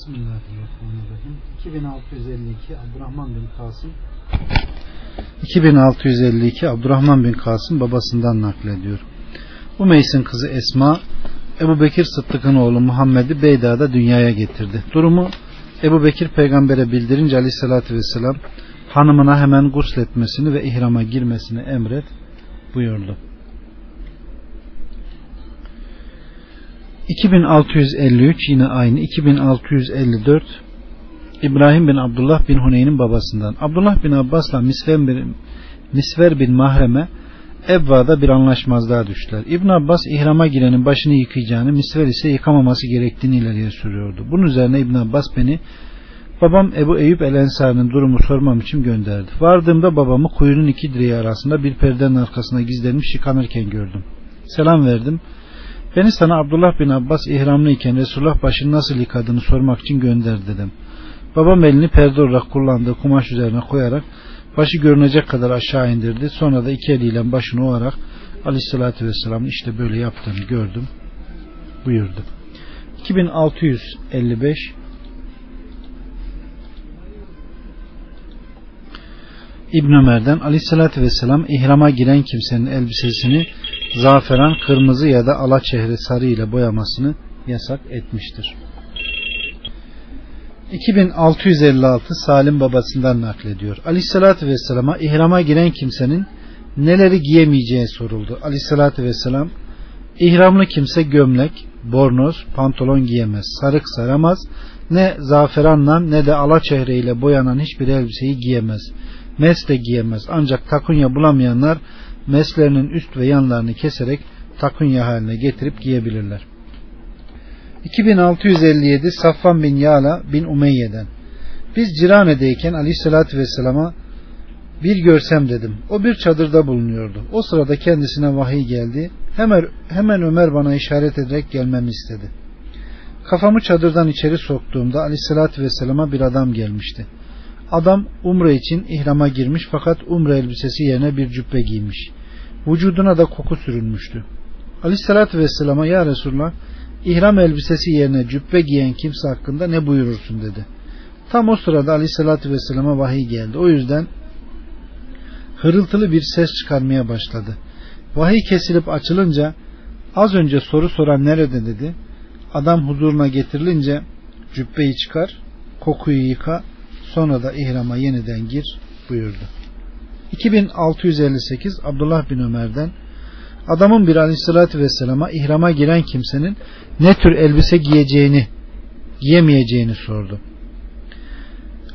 Bismillahirrahmanirrahim. 2652 Abdurrahman bin Kasım 2652 Abdurrahman bin Kasım babasından naklediyor. Umeys'in kızı Esma Ebu Bekir Sıddık'ın oğlu Muhammed'i Beyda'da dünyaya getirdi. Durumu Ebu Bekir peygambere bildirince aleyhissalatü vesselam hanımına hemen gusletmesini ve ihrama girmesini emret buyurdu. 2653 yine aynı 2654 İbrahim bin Abdullah bin Huneyn'in babasından Abdullah bin Abbas'la Misver bin, Misver bin Mahrem'e Ebva'da bir anlaşmazlığa düştüler. İbn Abbas ihrama girenin başını yıkayacağını, Misver ise yıkamaması gerektiğini ileriye sürüyordu. Bunun üzerine İbn Abbas beni babam Ebu Eyüp el Ensari'nin durumu sormam için gönderdi. Vardığımda babamı kuyunun iki direği arasında bir perdenin arkasına gizlenmiş yıkanırken gördüm. Selam verdim. Beni sana Abdullah bin Abbas ihramlıyken Resulullah başını nasıl yıkadığını sormak için gönder dedim. Babam elini perde olarak kullandığı kumaş üzerine koyarak başı görünecek kadar aşağı indirdi. Sonra da iki eliyle başını ovarak Aleyhisselatü Vesselam'ın işte böyle yaptığını gördüm buyurdu. 2655 İbn Ömer'den Aleyhisselatü Vesselam ihrama giren kimsenin elbisesini zaferan, kırmızı ya da ala çehre sarı ile boyamasını yasak etmiştir. 2656 Salim babasından naklediyor. Aleyhissalatü Vesselam'a ihrama giren kimsenin neleri giyemeyeceği soruldu. Aleyhissalatü Vesselam ihramlı kimse gömlek, bornoz, pantolon giyemez, sarık saramaz, ne zaferanla ne de ala çehreyle boyanan hiçbir elbiseyi giyemez. Mes de giyemez. Ancak takunya bulamayanlar meslerinin üst ve yanlarını keserek takunya haline getirip giyebilirler. 2657 Safvan bin Yala bin Umeyye'den Biz Cirane'deyken aleyhissalatü vesselama bir görsem dedim. O bir çadırda bulunuyordu. O sırada kendisine vahiy geldi. Hemen, hemen Ömer bana işaret ederek gelmemi istedi. Kafamı çadırdan içeri soktuğumda aleyhissalatü vesselama bir adam gelmişti. Adam umre için ihrama girmiş fakat umre elbisesi yerine bir cübbe giymiş. Vücuduna da koku sürülmüştü. Aleyhissalatü vesselama ya Resulullah ihram elbisesi yerine cübbe giyen kimse hakkında ne buyurursun dedi. Tam o sırada aleyhissalatü vesselama vahiy geldi. O yüzden hırıltılı bir ses çıkarmaya başladı. Vahiy kesilip açılınca az önce soru soran nerede dedi. Adam huzuruna getirilince cübbeyi çıkar, kokuyu yıka, sonra da ihrama yeniden gir buyurdu. 2658 Abdullah bin Ömer'den adamın bir aleyhissalatü vesselama ihrama giren kimsenin ne tür elbise giyeceğini giyemeyeceğini sordu.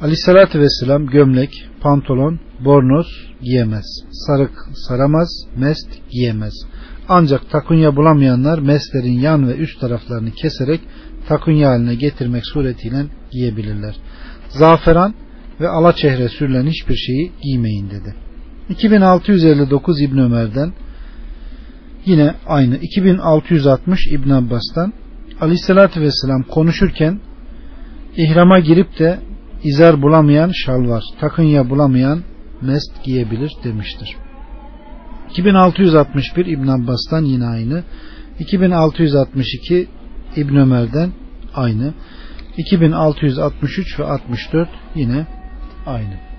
Aleyhissalatü vesselam gömlek, pantolon, bornoz giyemez. Sarık saramaz, mest giyemez. Ancak takunya bulamayanlar meslerin yan ve üst taraflarını keserek takunya haline getirmek suretiyle giyebilirler. Zaferan ve ala çehre sürülen hiçbir şeyi giymeyin dedi. 2659 İbn Ömer'den yine aynı 2660 İbn Abbas'tan Aleyhisselatü Vesselam konuşurken ihrama girip de izar bulamayan şalvar, takınya bulamayan mest giyebilir demiştir. 2661 İbn Abbas'tan yine aynı. 2662 İbn Ömer'den aynı. 2663 ve 64 yine aynı.